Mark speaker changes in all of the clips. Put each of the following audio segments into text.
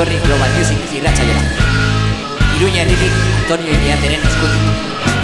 Speaker 1: etorri Global Music irratxaiera. Iruña herritik Antonio Iriateren eskutik.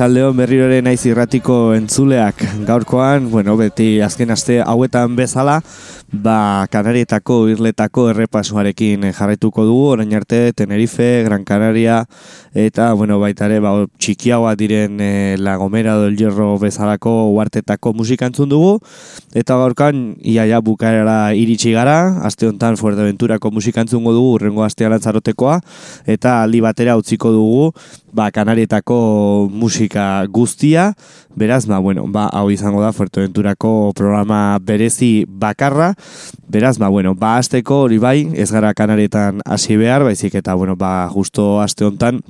Speaker 2: Arratxaldeon berriroren naiz irratiko entzuleak. Gaurkoan, bueno, beti azken aste hauetan bezala, ba, Kanarietako, Irletako errepasuarekin jarraituko dugu, orain arte, Tenerife, Gran Canaria, eta, bueno, baita ere, ba, txikiagoa diren e, La Gomera del Hierro bezalako uartetako musikantzun dugu, eta gaurkan, iaia bukaera iritsi gara, aste honetan Fuerteventurako musikantzungo dugu, urrengo astea lantzarotekoa, eta aldi batera utziko dugu, ba, Kanarietako musika guztia, beraz, ba, bueno, ba, hau izango da Fuerteventurako programa berezi bakarra, Beraz, ba, bueno, ba, azteko hori bai, ez gara kanaretan hasi behar, baizik eta, bueno, ba, justo aste hontan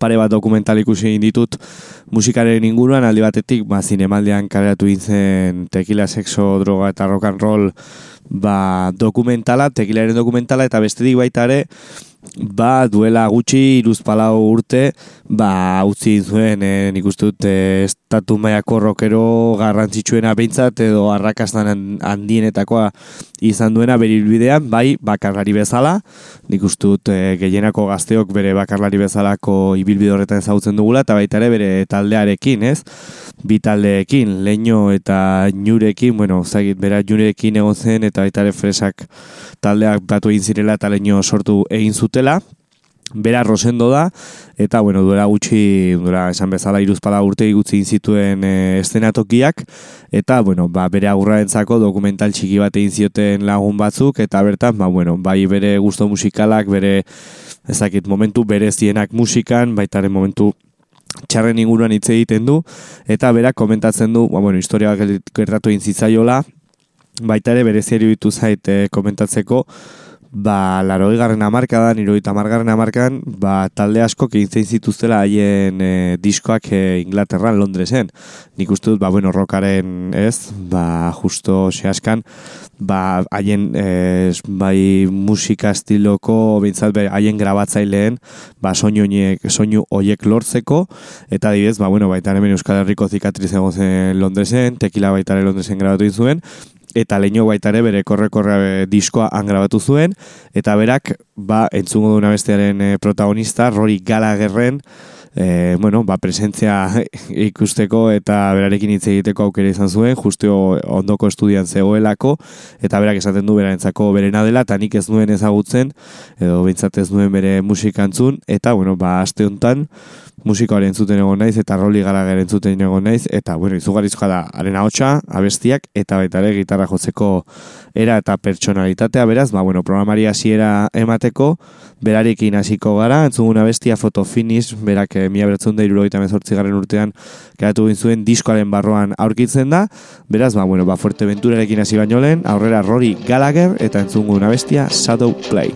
Speaker 2: pare bat dokumental ikusi ditut musikaren inguruan, aldi batetik, ba, zinemaldean kareatu intzen tequila, sexo, droga eta rock and roll, ba, dokumentala, tequilaren dokumentala, eta bestetik baita ere, ba, duela gutxi iruz palau urte, ba, utzi zuen, e, nik uste dut, e, estatu maiako rokero garrantzitsuena behintzat, edo arrakastan handienetakoa izan duena berilbidean, bai, bakarlari bezala, nik uste dut, e, gehienako gazteok bere bakarlari bezalako ibilbide horretan ezagutzen dugula, eta baita ere bere taldearekin, ez? Bi taldeekin, leño eta ñurekin, bueno, zagit, bera ñurekin egon zen, eta baita ere fresak taldeak batu egin zirela eta leño sortu egin zutela. Bera rosendo da, eta bueno, duela gutxi, duela esan bezala iruzpala urte gutxi zituen e, estenatokiak, eta bueno, ba, bere agurrarentzako dokumental txiki bat egin zioten lagun batzuk, eta bertan, ba, bueno, bai bere gusto musikalak, bere ezakit momentu bere zienak musikan, baitaren momentu txarren inguruan hitz egiten du, eta bera komentatzen du, ba, bueno, historia gertatu egin zitzaiola, baita ere bereziari bitu zait e, komentatzeko, ba, laro egarren amarkadan, iruita amargarren amarkan, ba, talde asko keintzen zituztela haien e, diskoak e, Inglaterran, Londresen. Nik uste dut, ba, bueno, rockaren ez, ba, justo sehaskan, ba, haien e, bai musika estiloko, bintzat, haien grabatzaileen, ba, soinu, soinu oiek lortzeko, eta dibez, ba, bueno, baita hemen Euskal Herriko zikatriz egon zen Londresen, tekila baita Londresen grabatu zuen, eta leino baita ere bere korre-korre eh, diskoa angrabatu zuen, eta berak, ba, entzungo duna bestearen eh, protagonista, Rory Gallagherren, e, bueno, ba, presentzia ikusteko eta berarekin hitz egiteko aukera izan zuen, justio ondoko estudian zegoelako, eta berak esaten du berarentzako berena dela, eta nik ez nuen ezagutzen, edo bintzat ez nuen bere musikantzun, eta, bueno, ba, aste honetan, musikoaren entzuten egon naiz eta roli gara entzuten egon naiz eta bueno, izugarizkoa da arena hotxa, abestiak eta baita ere gitarra jotzeko era eta pertsonalitatea beraz, ba bueno, programari hasiera emateko berarekin hasiko gara, entzuguna bestia fotofinish, berak eh, mila beratzen da irurogeita mezortzigarren urtean kreatu zuen diskoaren barroan aurkitzen da, beraz, ba, bueno, ba, fuerte venturarekin hasi baino lehen, aurrera Rory Gallagher eta entzuguna bestia Shadow Play.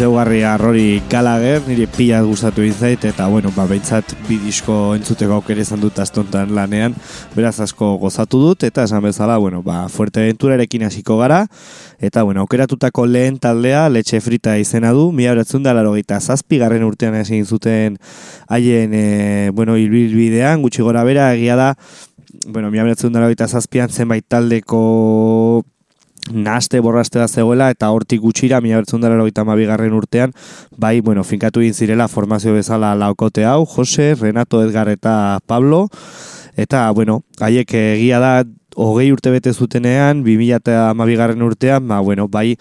Speaker 2: Izeugarri arrori Gallagher, nire pila gustatu izait, eta, bueno, ba, behintzat bi disko entzuteko aukere izan dut astontan lanean, beraz asko gozatu dut, eta esan bezala, bueno, ba, fuerte erekin hasiko gara, eta, bueno, aukeratutako lehen taldea, letxe frita izena du, mi horatzen da, laro gita zazpi, garren urtean ezin zuten haien, e, bueno, hilbilbidean, gutxi gora bera, egia da, bueno, mi horatzen da, laro zazpian, zenbait taldeko naste borraste da zegoela eta hortik gutxira mila bertzen dara garren urtean bai, bueno, finkatu egin zirela formazio bezala laukote hau, Jose, Renato, Edgar eta Pablo. Eta, bueno, haiek egia da hogei urte bete zutenean, 2000 eta amabigarren urtean, ba, bueno, bai,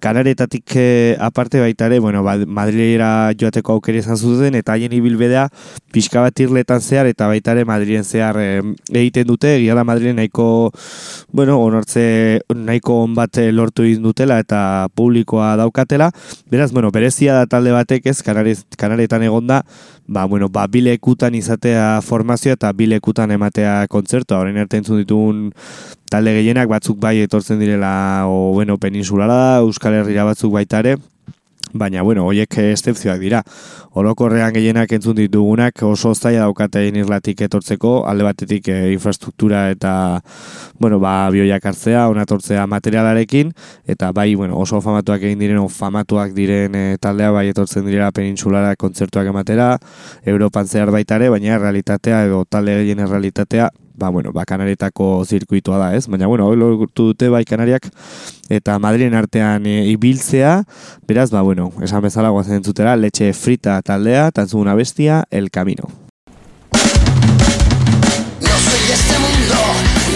Speaker 2: kanaretatik e, aparte baita ere, bueno, ba, Madrilera joateko aukeri izan zuten, eta haien ibilbedea pixka bat irletan zehar, eta baita ere Madrilen zehar e, egiten dute, egia da Madrilen nahiko, bueno, onortze nahiko on bat eh, lortu egin dutela, eta publikoa daukatela, beraz, bueno, berezia da talde batek ez, kanaretan egonda, ba, bueno, ba, bilekutan izatea formazioa eta bilekutan ematea kontzertua. Horrein arte entzun ditugun talde gehienak batzuk bai etortzen direla, o, bueno, peninsulara, Euskal Herria batzuk baitare, baina, bueno, hoiek estepzioak dira. Orokorrean gehienak entzun ditugunak oso zaila daukate irlatik etortzeko, alde batetik e, infrastruktura eta, bueno, ba, bioiak hartzea, onatortzea materialarekin, eta bai, bueno, oso famatuak egin diren, famatuak diren e, taldea bai etortzen direla penintsulara kontzertuak ematera, Europan zehar baitare, baina realitatea edo talde gehien realitatea ba, bueno, ba, kanaretako zirkuitua da, ez? Baina, bueno, lortu dute bai kanariak eta Madrilen artean e, ibiltzea, beraz, ba, bueno, esan bezala guazen zutera, letxe frita taldea, tantzuguna bestia, el camino.
Speaker 3: No soy de este mundo,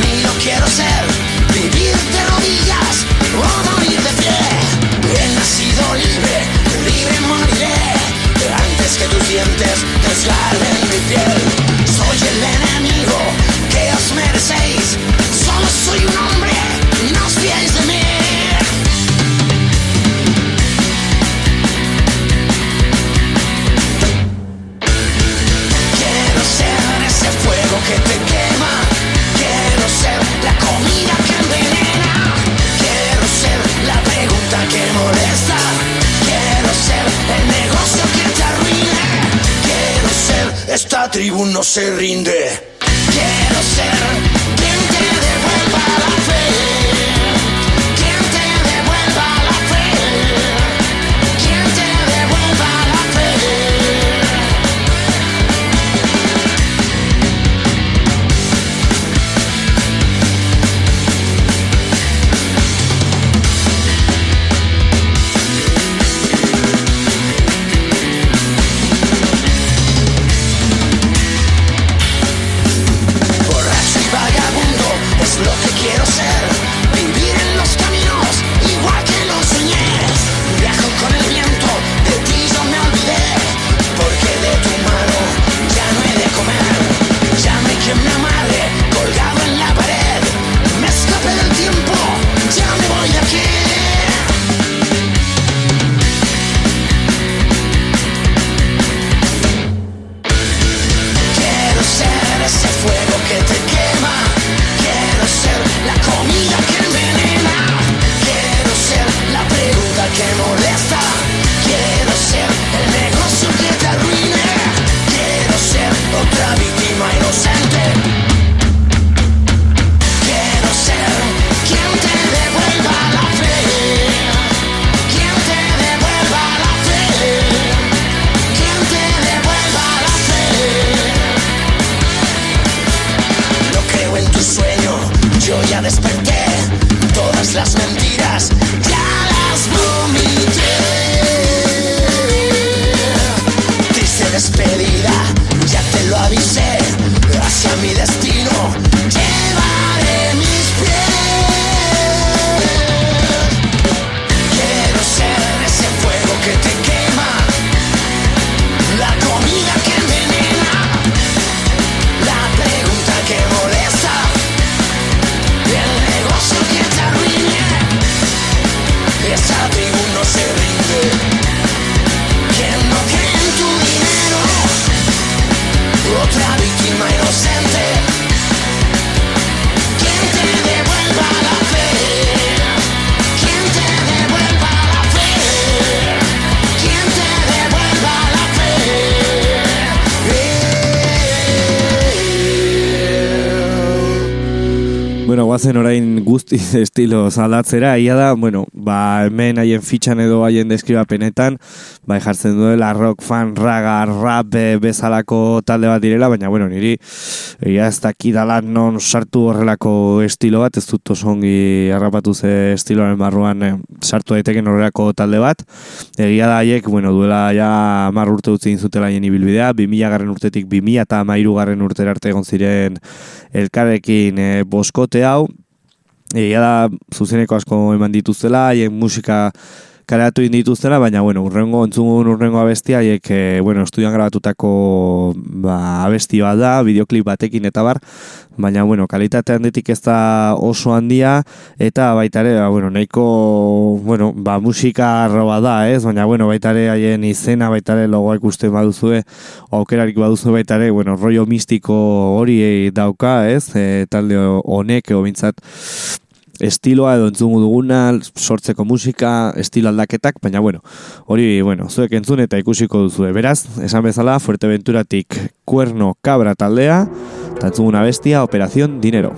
Speaker 3: ni lo quiero ser, vivir de rodillas o morir de pie. He nacido libre, libre moriré, antes que tus dientes desgarren mi piel. Tribu no se rinde.
Speaker 2: Bueno, guazen orain guzti estilo zaldatzera, ia da, bueno, ba, hemen haien fitxan edo haien deskribapenetan, bai jartzen duela rock, fan, raga, rap be, bezalako talde bat direla, baina, bueno, niri, ia ez dakidala non sartu horrelako estilo bat, ez dut osongi harrapatu ze estiloaren barruan eh, sartu daiteken horrelako talde bat, egia da haiek, bueno, duela ja mar urte utzi zutela haien ibilbidea, 2000 garren urtetik 2000 eta mairu garren urtera arte egon ziren elkarrekin e, boskote hau, egia da zuzeneko asko eman dituztela, haien musika kareatu dituztela, baina, bueno, urrengo, entzungun urrengo abestia, haiek, e, bueno, estudian grabatutako ba, abesti bat da, videoklip batekin eta bar, baina, bueno, kalitatean handitik ez da oso handia, eta baita ere, ba, bueno, nahiko, bueno, ba, musika arroba da, ez, baina, bueno, baita ere, haien izena, baita ere, logoa ikusten baduzue, aukerarik baduzue baita ere, bueno, rollo mistiko hori dauka, ez, e, talde honek, edo bintzat, estiloa edo entzungu duguna, sortzeko musika, estilo aldaketak, baina bueno, hori, bueno, zuek entzun eta ikusiko duzu. Beraz, esan bezala, Fuerteventuratik kuerno kabra taldea, eta entzunguna bestia, Operación Dinero.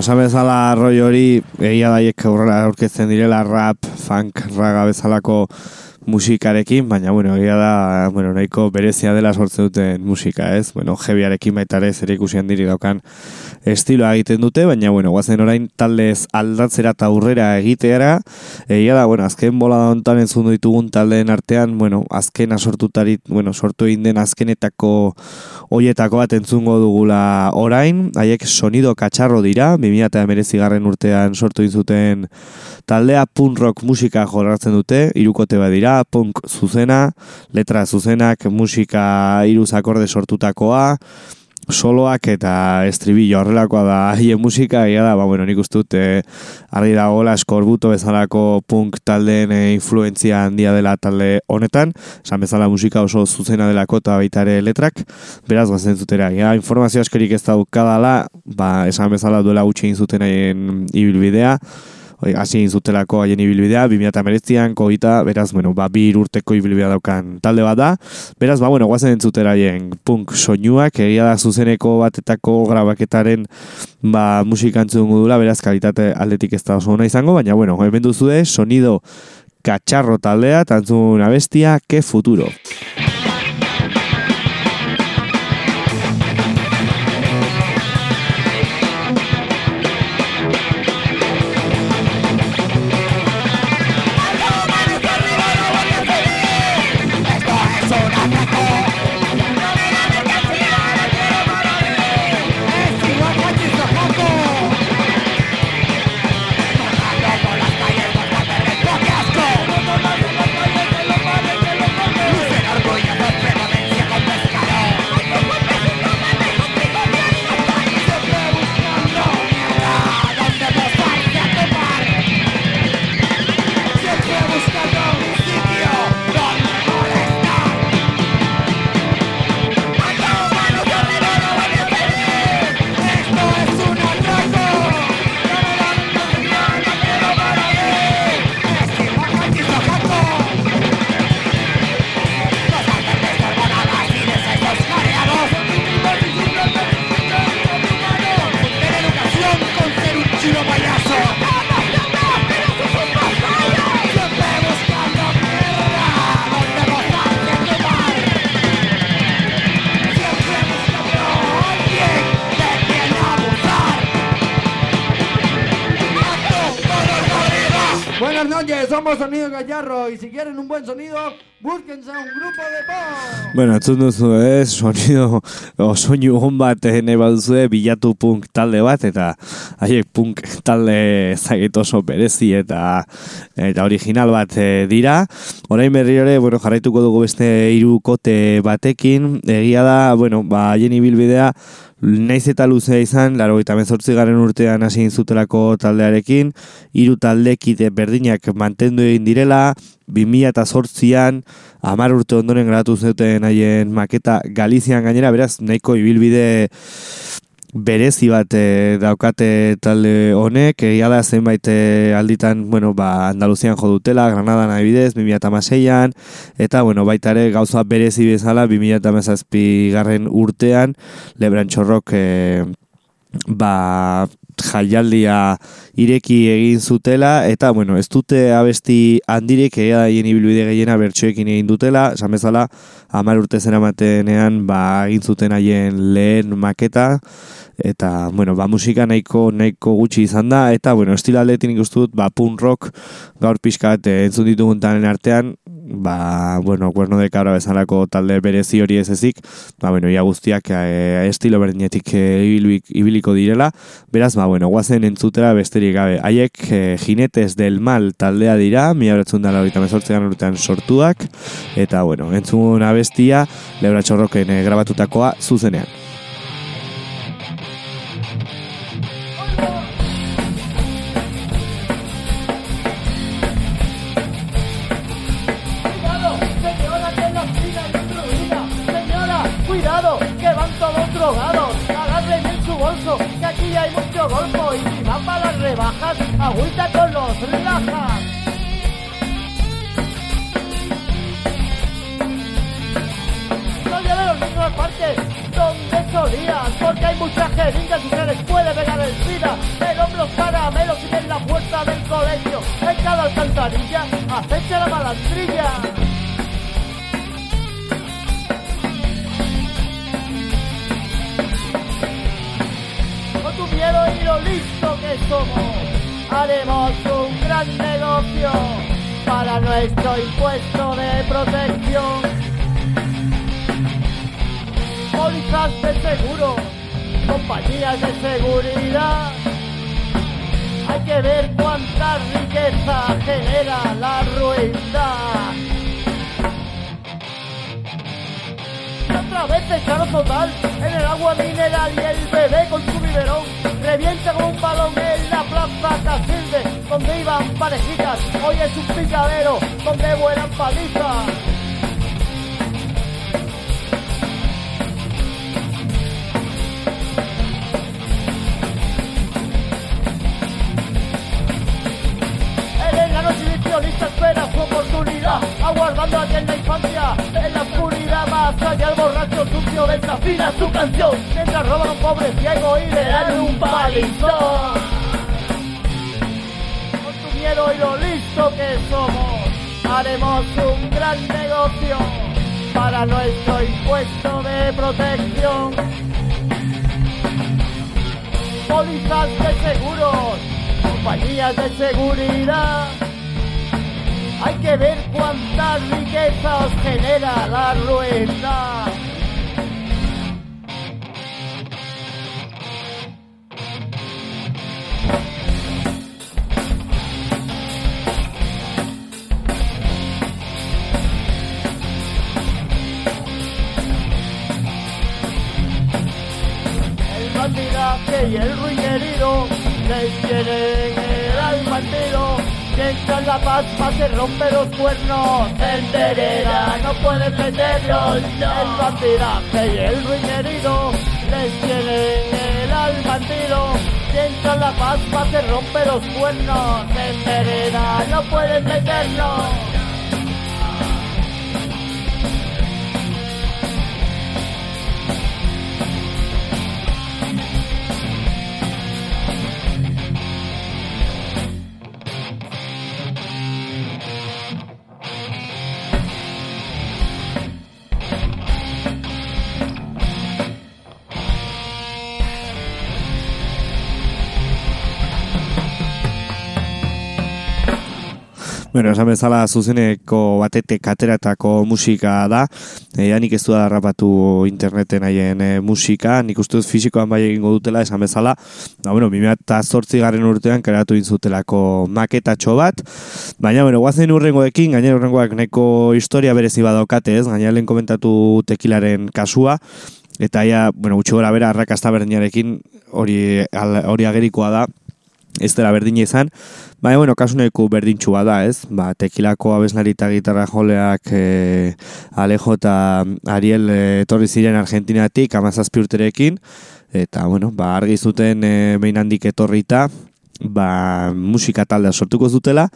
Speaker 2: Esan bezala roi hori, egia daiek aurrera aurkezten direla rap, funk, raga bezalako musikarekin, baina, bueno, egia da, bueno, nahiko berezia dela sortzen duten musika, ez? Bueno, jebiarekin baita ere zer ikusian diri daukan estiloa egiten dute, baina, bueno, guazen orain taldez aldatzera eta aurrera egiteara, egia da, bueno, azken bola da hontan entzun ditugun taldeen artean, bueno, azkena sortutarit, bueno, sortu egin den azkenetako hoietako bat entzungo dugula orain, haiek sonido katxarro dira, 2000 garren urtean sortu zuten taldea punk rock musika jorratzen dute, irukote bat dira, punk zuzena, letra zuzenak, musika iruz akorde sortutakoa, soloak eta estribillo. Horrelakoa da haien musika, egia da, ba, bueno, nik uste dut, eh, argi dagoela eskorbuto bezalako punk taldeen eh, influentzia handia dela talde honetan, esan bezala musika oso zuzena delako eta baita ere letrak, beraz guazen zutera, ja, informazio askerik ez daukadala, ba, esan bezala duela gutxi zuten haien ibilbidea, hasi zutelako haien ibilbidea, 2008an, kogita, beraz, bueno, ba, bi urteko ibilbidea daukan talde bat da. Beraz, ba, bueno, guazen entzutera haien punk soinuak, egia da zuzeneko batetako grabaketaren ba, musikantzun gudula, beraz, kalitate aldetik ez da oso ona izango, baina, bueno, hemen duzu sonido katxarro taldea, tantzun abestia, ke futuro.
Speaker 4: Somos Sonido Gallarro y si quieren un buen sonido, búsquense un grupo de pop.
Speaker 2: Bueno, entzun duzu ez, sonido, o soinu hon bat nahi baduzue, bilatu punk talde bat, eta haiek punk talde zagit oso berezi eta eta original bat eh, dira. Orain berri ere, bueno, jarraituko dugu beste irukote batekin, egia da, bueno, ba, haien ibilbidea, Naiz eta luzea izan, laro eta garen urtean hasi zutelako taldearekin, hiru taldekide berdinak mantendu egin direla, 2000 eta sortzian, amar urte ondoren gratu zuten haien maketa Galizian gainera, beraz, nahiko ibilbide berezi bat e, daukate talde honek, egia da zenbait e, alditan, bueno, ba, Andaluzian jo dutela, Granada nahi bidez, 2006an, eta, bueno, baita ere gauza berezi bezala, 2006 garren urtean, Lebran Txorrok, e, ba, jaialdia ireki egin zutela, eta, bueno, ez dute abesti handirek, egia da hien ibilbide gehiena bertsoekin egin dutela, esan bezala, amar urte zera matenean, ba, egin zuten haien lehen maketa, eta bueno, ba, musika nahiko nahiko gutxi izan da. Eta bueno, estilo aldetik dut ba punk rock gaur pixkat eh, entzun ditugun talen artean ba, bueno, cuerno de cabra bezalako talde berezi hori ez ezik, ba, bueno, ia guztiak e, estilo berdinetik e, ibiliko direla, beraz, ba, bueno, guazen entzutera besterik gabe, haiek e, jinetes del mal taldea dira, mi abratzun dala horita urtean sortuak, eta, bueno, entzun abestia, lebra txorroken e, grabatutakoa zuzenean.
Speaker 5: que aquí hay mucho golfo y si van para las rebajas, agüita con los relajas. Los niños al parque donde solían, porque hay muchas jeringas y se les puede pegar el SIDA. El hombre los caramelos y en la puerta del colegio, en cada alcantarilla, acecha la malandrilla. Con tu miedo y lo listo que somos, haremos un gran negocio para nuestro impuesto de protección. Pólizas de seguro, compañías de seguridad. Hay que ver cuánta riqueza genera la ruindad. Y otra vez echaron total en el agua mineral y el bebé con su biberón revienta como un balón en la plaza Casilde donde iban parejitas. Hoy es un picadero donde vuelan palizas. Espera su oportunidad, aguardando a en la infancia, en la oscuridad más allá el borracho sucio desafina su canción, mientras roban a un pobre ciego y le dan un palizón. Con tu miedo y lo listo que somos, haremos un gran negocio para nuestro impuesto de protección. Pólizas de seguros, compañías de seguridad. Hay que ver cuánta riqueza os genera la rueda. capaz más de romper los cuernos. En vereda no pueden meterlos, no. El patinaje y el ruinerido les tienen el albandido. Dentro la paz más de romper los cuernos. En vereda no pueden meterlos.
Speaker 2: Bueno, esan bezala zuzeneko batetek ateratako musika da. E, nik ez du da rapatu interneten haien e, musika. Nik uste dut fisikoan bai egingo dutela, esan bezala. Da, bueno, 2008 garren urtean karatu intzutelako maketatxo bat. Baina, bueno, guazen urrengoekin, gainera urrengoak neko historia berezi badaukate, ez? Gainera lehen komentatu tekilaren kasua. Eta ja, bueno, gutxi gora bera, arrakasta berdinarekin hori, hori agerikoa da, ez dela berdina izan, baina, bueno, kasuneko berdintxua da, ez? Ba, tekilako abeslari eta gitarra joleak e, Alejo eta Ariel e, etorri ziren Argentinatik, amazazpi urterekin, eta, bueno, ba, argi zuten e, behin handik etorrita, ba, musika taldea sortuko zutela,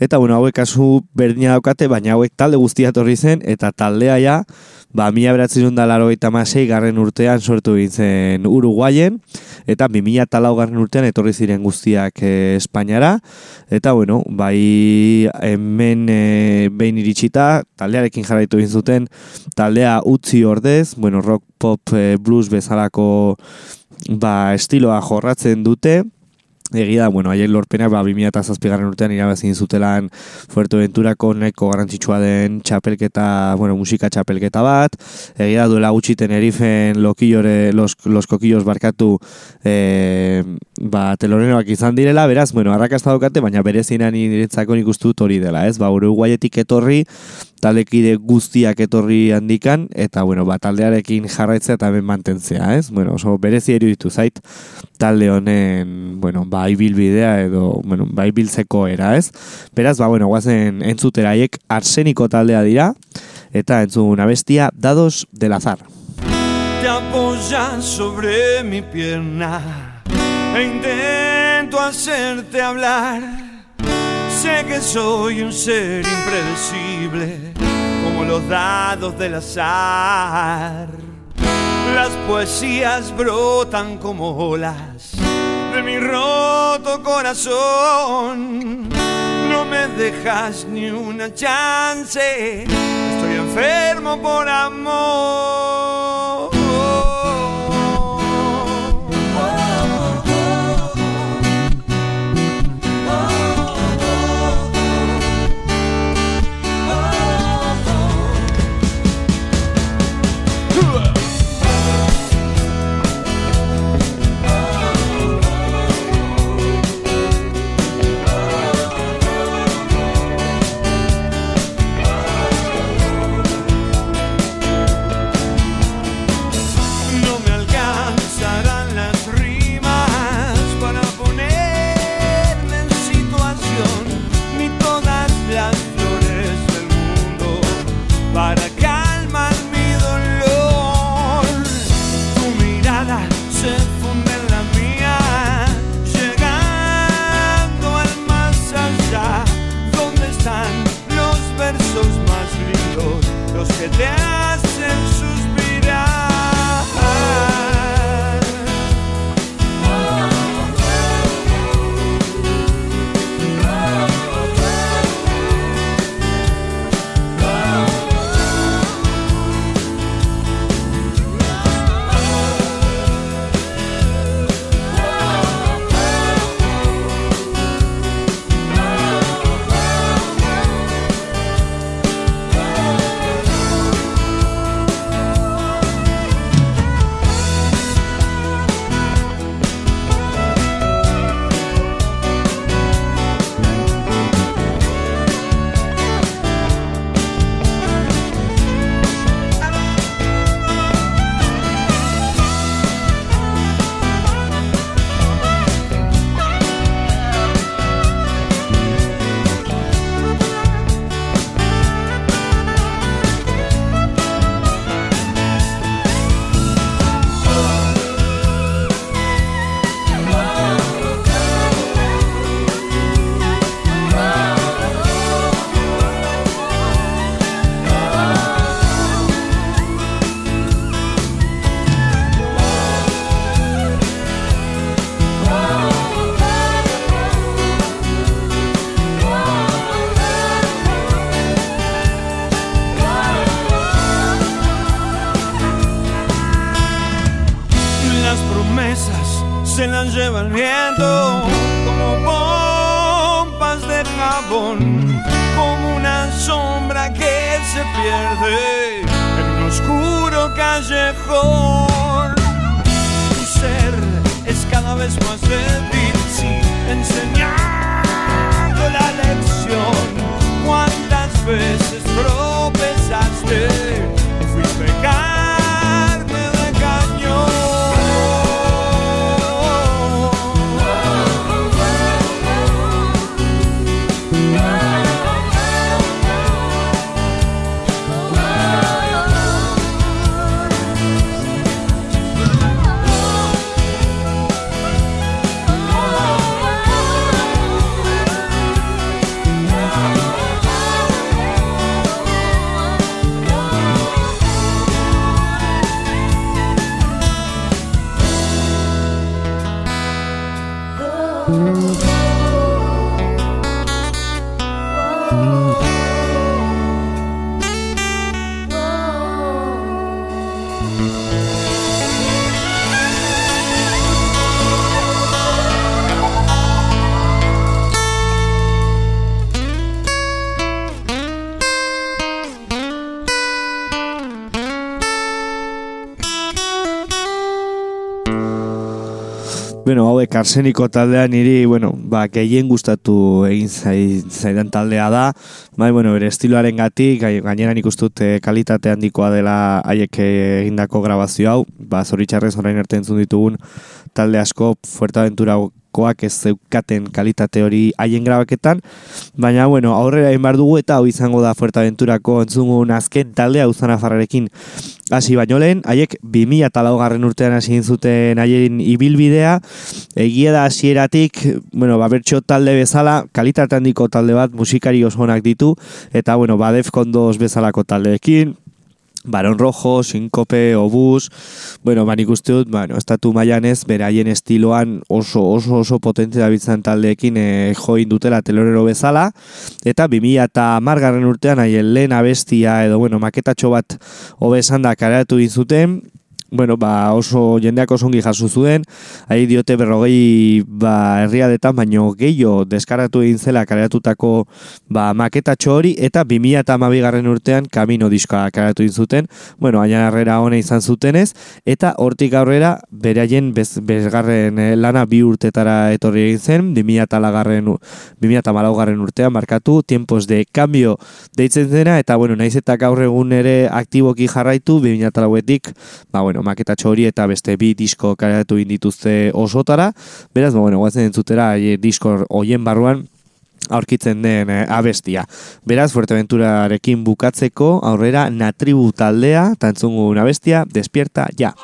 Speaker 2: eta, bueno, hauek kasu berdina daukate, baina hauek talde guztia etorri zen, eta taldea ja, ba, mila beratzen laro garren urtean sortu egin zen Uruguayen, eta 2000 eta garren urtean etorri ziren guztiak e, Espainiara, eta bueno, bai hemen e, behin iritsita, taldearekin jarraitu egin zuten, taldea utzi ordez, bueno, rock, pop, e, blues bezalako ba, estiloa jorratzen dute, Egia bueno, haien lorpenak ba, 2007 garren urtean irabazin zutelan Fuerteventurako neko garrantzitsua den txapelketa, bueno, musika txapelketa bat. Egia duela gutxi Tenerifen lokillore, los, los kokillos barkatu e, ba, telonenoak izan direla, beraz, bueno, arrakasta daukate, baina berezinan niretzako nik uste dut hori dela, ez? Ba, Uruguayetik etorri, taldekide guztiak etorri handikan, eta, bueno, ba, taldearekin jarraitzea eta hemen mantentzea, ez? Bueno, oso berezi eruditu zait, talde honen, bueno, ba, ibilbidea edo, bueno, ba, ibiltzeko era, ez? Beraz, ba, bueno, guazen entzuteraiek arseniko taldea dira, eta entzun abestia Dados del Azar.
Speaker 6: te apoyas sobre mi pierna e intento hacerte hablar. Sé que soy un ser impredecible, como los dados del azar. Las poesías brotan como olas de mi roto corazón. No me dejas ni una chance, estoy enfermo por amor. Jesús. Vez más débil, sí, enseñando la lección. ¿Cuántas veces tropezaste
Speaker 2: Bueno, hauek arseniko taldea niri, bueno, ba, gehien gustatu egin zai, zaidan taldea da. Bai, bueno, bere estiloaren gatik, gainera nik uste dut eh, kalitate handikoa dela haiek eh, egindako grabazio hau. Ba, zoritxarrez orain entzun ditugun talde asko Fuerteventura diskokoak ez zeukaten kalitate hori haien grabaketan, baina bueno, aurrera egin dugu eta hau izango da Fuerteventurako entzungun azken taldea uzana farrarekin. Hasi baino lehen, haiek 2000 eta laugarren urtean hasi zuten haien ibilbidea, egia da hasieratik, bueno, babertxo talde bezala, kalitate handiko talde bat, musikari oso onak ditu, eta bueno, badef kondoz bezalako taldeekin, Baron Rojo, Sinkope, Obus, bueno, banik uste dut, bueno, estatu mailan ez, beraien estiloan oso oso oso potente dabiltzan taldeekin e, join dutela telorero bezala, eta 2000 eta margarren urtean haien lehen abestia edo, bueno, maketatxo bat hobesan da kareatu zuten bueno, ba, oso jendeak oso ongi jaso zuen, ari diote berrogei ba, herriadetan, baino gehiago deskaratu egin zela kareatutako ba, maketatxo hori, eta 2000 eta garren urtean kamino diskoa kareatu egin zuten, bueno, aina harrera hone izan zutenez, eta hortik aurrera beraien bez, bezgarren eh, lana bi urtetara etorri egin zen, 2000 eta lagarren, 2000 eta garren urtean markatu, tiempos de cambio deitzen zena, eta bueno, naiz eta gaur egun ere aktiboki jarraitu, 2000 eta lauetik, ba, bueno, maketatxo hori eta beste bi disko karatu indituzte osotara. Beraz, bueno, guazen entzutera e, disko hoien barruan aurkitzen den e, abestia. Beraz, Fuerteventurarekin bukatzeko aurrera natribu taldea, tantzungun abestia, despierta, ja.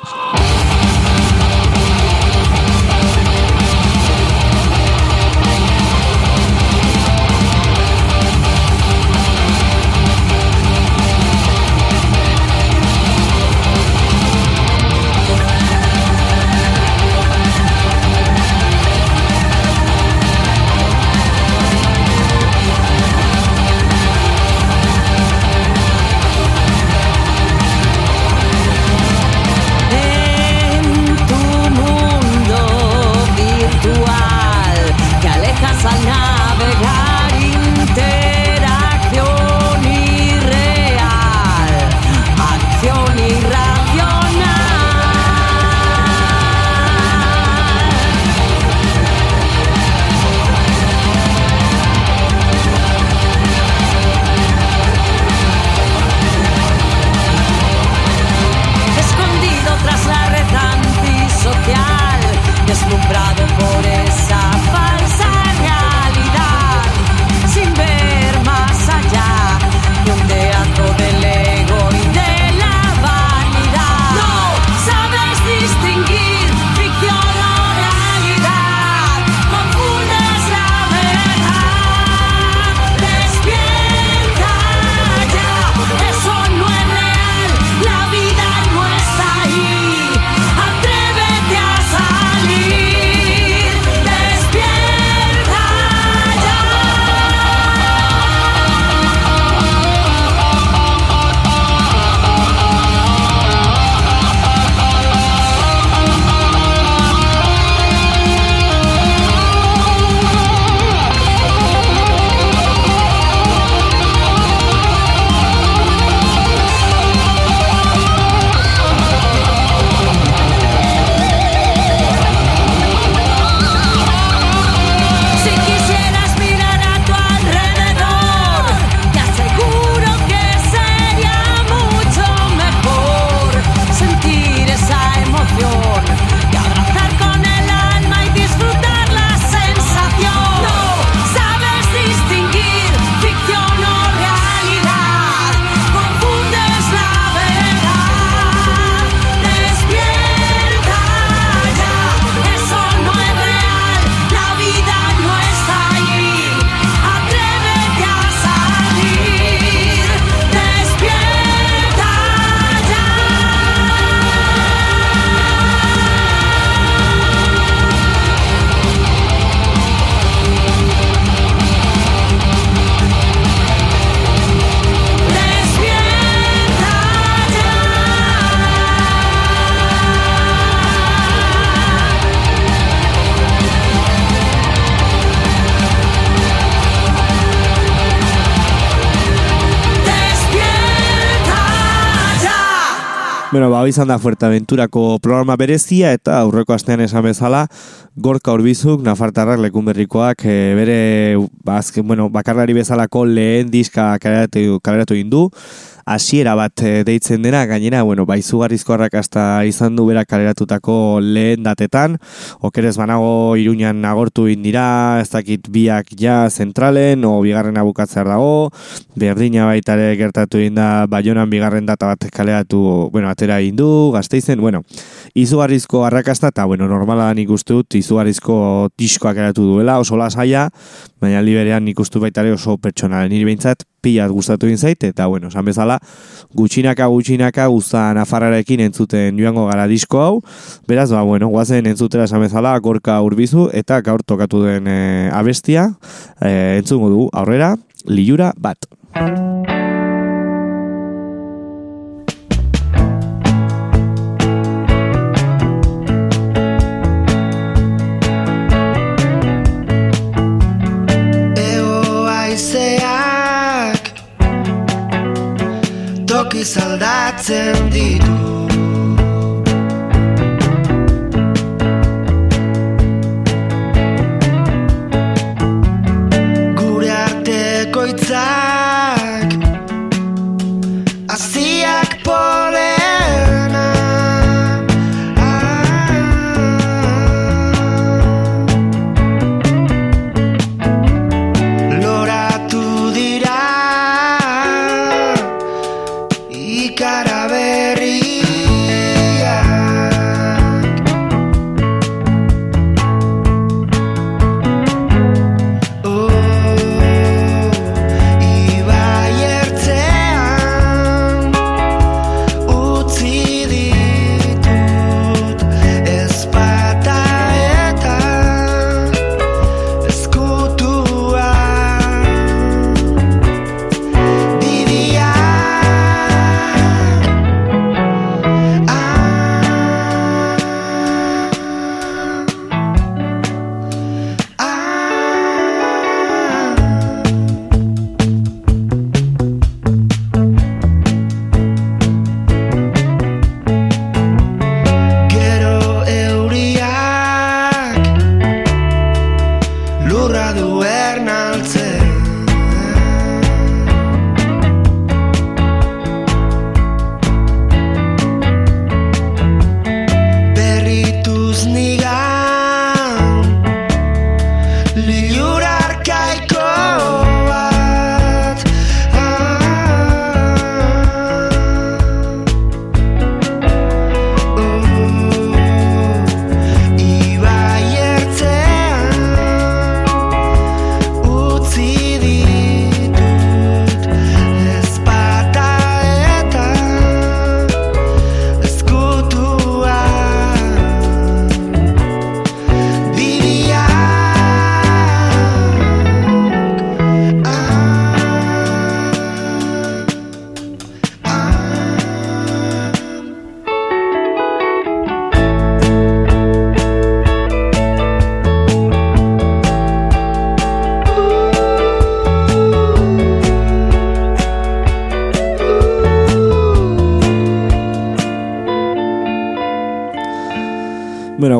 Speaker 2: Bueno, ba, izan da Fuerteventurako programa berezia eta aurreko astean esan bezala Gorka Urbizuk, Nafartarrak lekun berrikoak e, bere ba, azken, bueno, bakarlari bezalako lehen diska kaleratu, kaleratu indu hasiera bat eh, deitzen dena, gainera, bueno, ba, izugarrizko arrakasta izan du berak kaleratutako lehen datetan, okerez banago iruñan agortu indira, ez dakit biak ja zentralen, o bigarren abukatzer dago, berdina baita ere gertatu inda, baionan bigarren data bat kaleratu, bueno, atera indu, gazteizen, bueno, izugarrizko arrakasta, eta, bueno, normala nik uste dut, izugarrizko diskoak eratu duela, oso lasaia, baina liberean nik uste baita ere oso pertsonalen. Niri behintzat, pilat gustatu egin zait, eta bueno, esan bezala, gutxinaka gutxinaka guztan afarrarekin entzuten joango gara disko hau, beraz, ba, bueno, guazen entzutera esan bezala, gorka urbizu, eta gaur tokatu den e, abestia, e, entzungo dugu, aurrera, liura bat.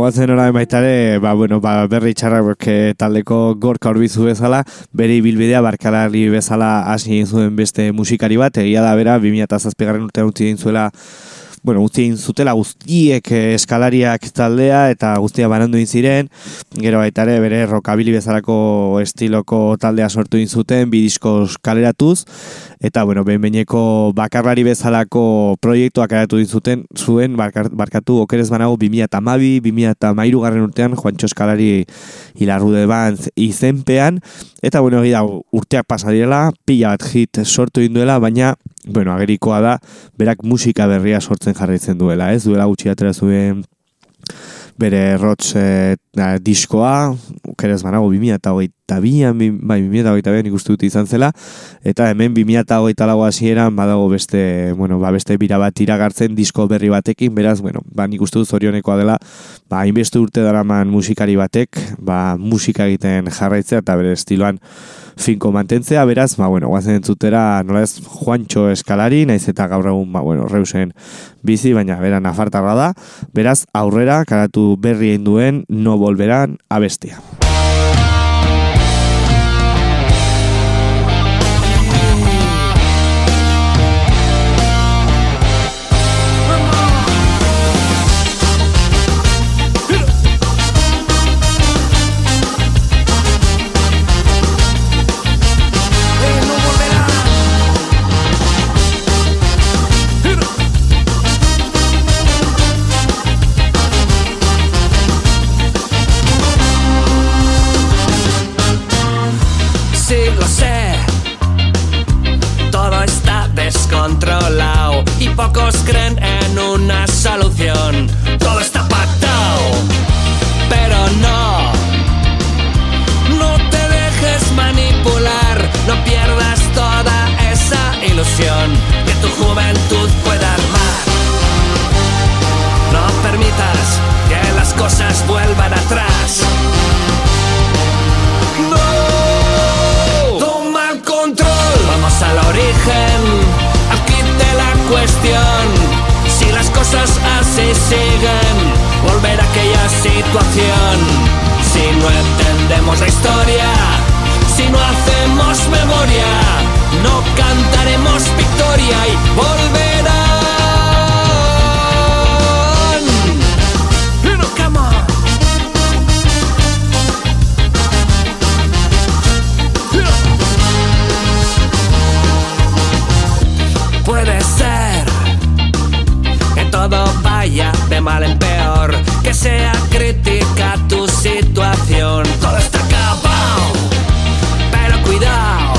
Speaker 2: Guatzen orain baita ba, bueno, ba, berri txarrak taldeko gorka horbizu bezala, bere ibilbidea barkalari bezala hasi zuen beste musikari bat, egia da bera, 2007 garren urtean utzi egin zuela bueno, egin zutela guztiek eh, eskalariak taldea eta guztia banandu ziren, gero baita ere bere rockabilly bezalako estiloko taldea sortu zuten, bi diskoz kaleratuz, eta bueno, behin behineko bakarlari bezalako proiektuak eratu egin zuten, zuen, barkar, barkatu okerez banago 2008, 2008 garren urtean, Juancho Eskalari hilarrude bantz izenpean, eta bueno, egia urteak pasa direla, pila bat hit sortu egin duela, baina bueno, agerikoa da, berak musika berria sortzen jarraitzen duela, ez? Duela gutxi atera zuen bere rots e, da, diskoa, kerez banago 2008 bian, bi- bai, 2008 bian ikustu dut izan zela, eta hemen 2008 lau hasieran badago beste, bueno, ba, beste bira bat iragartzen disko berri batekin, beraz, bueno, ba, nik uste dut zorionekoa dela, ba, hainbeste urte daraman musikari batek, ba, musika egiten jarraitzea eta bere estiloan finko mantentzea, beraz, ba, bueno, guazen entzutera, nola ez, Juancho Eskalari, naiz eta gaur egun, ba, bueno, reusen bizi, baina bera nafartarra da, beraz, aurrera, karatu berri egin duen, no volverán abestia.
Speaker 7: Siguen, volver a aquella situación. Si no entendemos la historia, si no hacemos memoria, no cantaremos victoria y volverán. Mal en peor, que sea crítica tu situación. Todo está acabado, pero cuidado,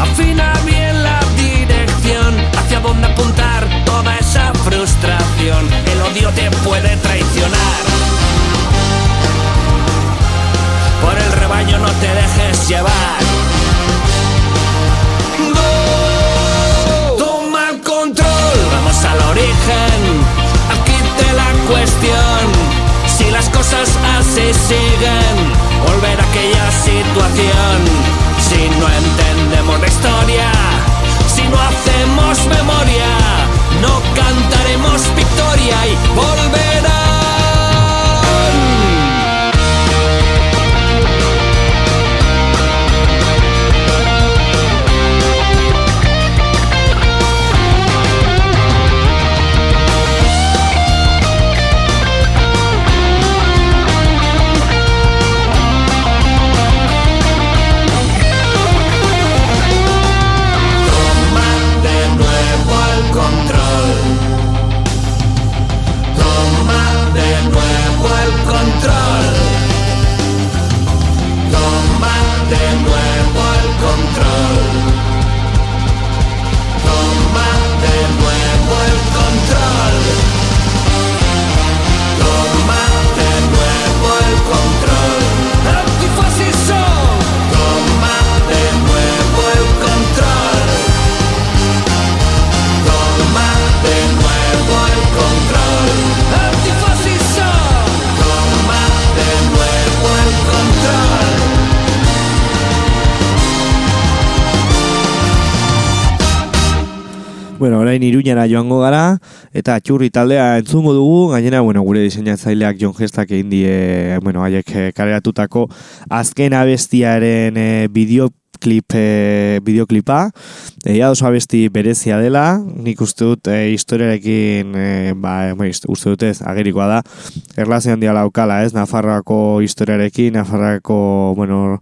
Speaker 7: afina bien la dirección hacia dónde apuntar toda esa frustración. El odio te puede traicionar. Por el rebaño no te dejes llevar. Cosas así siguen, volver a aquella situación. Si no entendemos la historia, si no hacemos memoria, no cantaremos victoria y volverán.
Speaker 2: Bueno, orain iruñara joango gara, eta txurri taldea entzungo dugu, gainera, bueno, gure diseinatzaileak John Gestak egin die, bueno, haiek eh, kareratutako azken abestiaren eh, bideoklip, eh, bideoklipa, Egia oso abesti berezia dela, nik uste dut e, historiarekin, e, ba, e, uste dut ez, agerikoa da, erlazio handia laukala, ez, Nafarroako historiarekin, Nafarroako, bueno,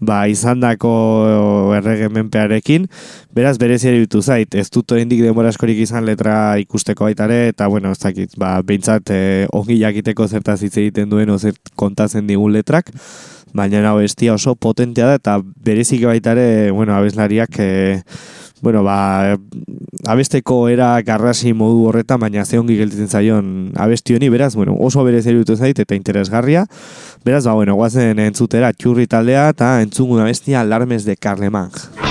Speaker 2: ba, izandako erregemenpearekin, beraz berezia ditu zait, ez dut oraindik denbora askorik izan letra ikusteko baitare, eta bueno, ez dakit, ba, behintzat e, ongi jakiteko zertaz hitz egiten duen, o zer kontatzen digun letrak, baina hau bestia oso potentea da, eta berezik baitare, bueno, abeslariak, e, bueno, ba, abesteko era garrasi modu horretan, baina ze ongi gelditzen zaion abesti honi, beraz, bueno, oso berez eruditu zait eta interesgarria. Beraz, ba, bueno, guazen entzutera txurri taldea eta entzungun abestia Alarmes de Carlemang.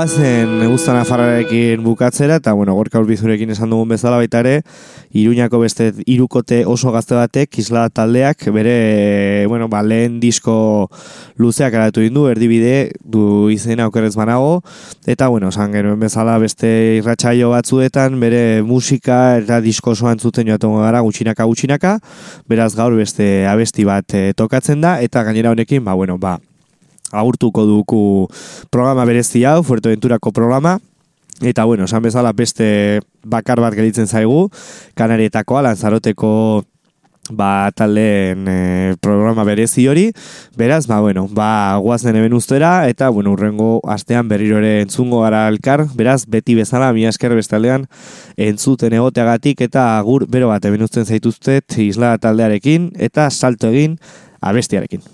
Speaker 2: Ba, guazen guztan afarrarekin bukatzera, eta, bueno, gorka urbizurekin esan dugun bezala baita ere, Iruñako beste irukote oso gazte batek, isla taldeak, bere, bueno, ba, lehen disko luzeak aratu dindu, erdibide, du izena okerrez banago, eta, bueno, esan genuen bezala beste irratsaio batzuetan, bere musika eta disko osoan zuten joatu gara, gutxinaka, gutxinaka, beraz gaur beste abesti bat eh, tokatzen da, eta gainera honekin, ba, bueno, ba, agurtuko duku programa berezi hau, Fuerteventurako programa, eta bueno, esan bezala beste bakar bat gelitzen zaigu, Kanarietakoa, Lanzaroteko ba, taldeen e, programa berezi hori, beraz, ba, bueno, ba, guazen eben ustera, eta, bueno, urrengo astean berriro ere entzungo gara elkar, beraz, beti bezala, mi esker bestaldean, entzuten egoteagatik, eta agur, bero bat, eben usten zaituztet, isla taldearekin, eta salto egin, abestiarekin.